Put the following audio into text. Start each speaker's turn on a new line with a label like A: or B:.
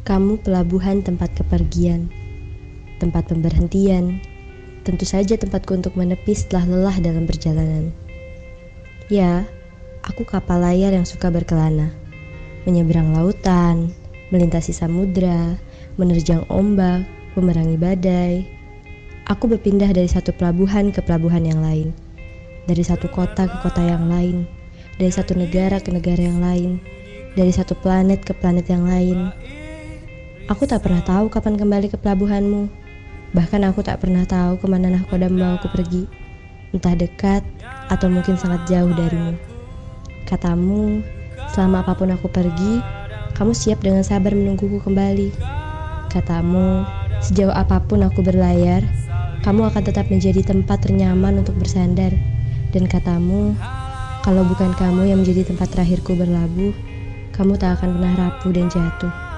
A: Kamu pelabuhan tempat kepergian, tempat pemberhentian, tentu saja tempatku untuk menepi setelah lelah dalam perjalanan. Ya, aku kapal layar yang suka berkelana, menyeberang lautan, melintasi samudra, menerjang ombak, memerangi badai. Aku berpindah dari satu pelabuhan ke pelabuhan yang lain, dari satu kota ke kota yang lain, dari satu negara ke negara yang lain, dari satu planet ke planet yang lain. Aku tak pernah tahu kapan kembali ke pelabuhanmu. Bahkan aku tak pernah tahu ke mana nahkoda membawaku pergi. Entah dekat atau mungkin sangat jauh darimu. Katamu, selama apa pun aku pergi, kamu siap dengan sabar menungguku kembali. Katamu, sejauh apa pun aku berlayar, kamu akan tetap menjadi tempat ternyaman untuk bersandar. Dan katamu, kalau bukan kamu yang menjadi tempat terakhirku berlabuh, kamu tak akan pernah rapuh dan jatuh.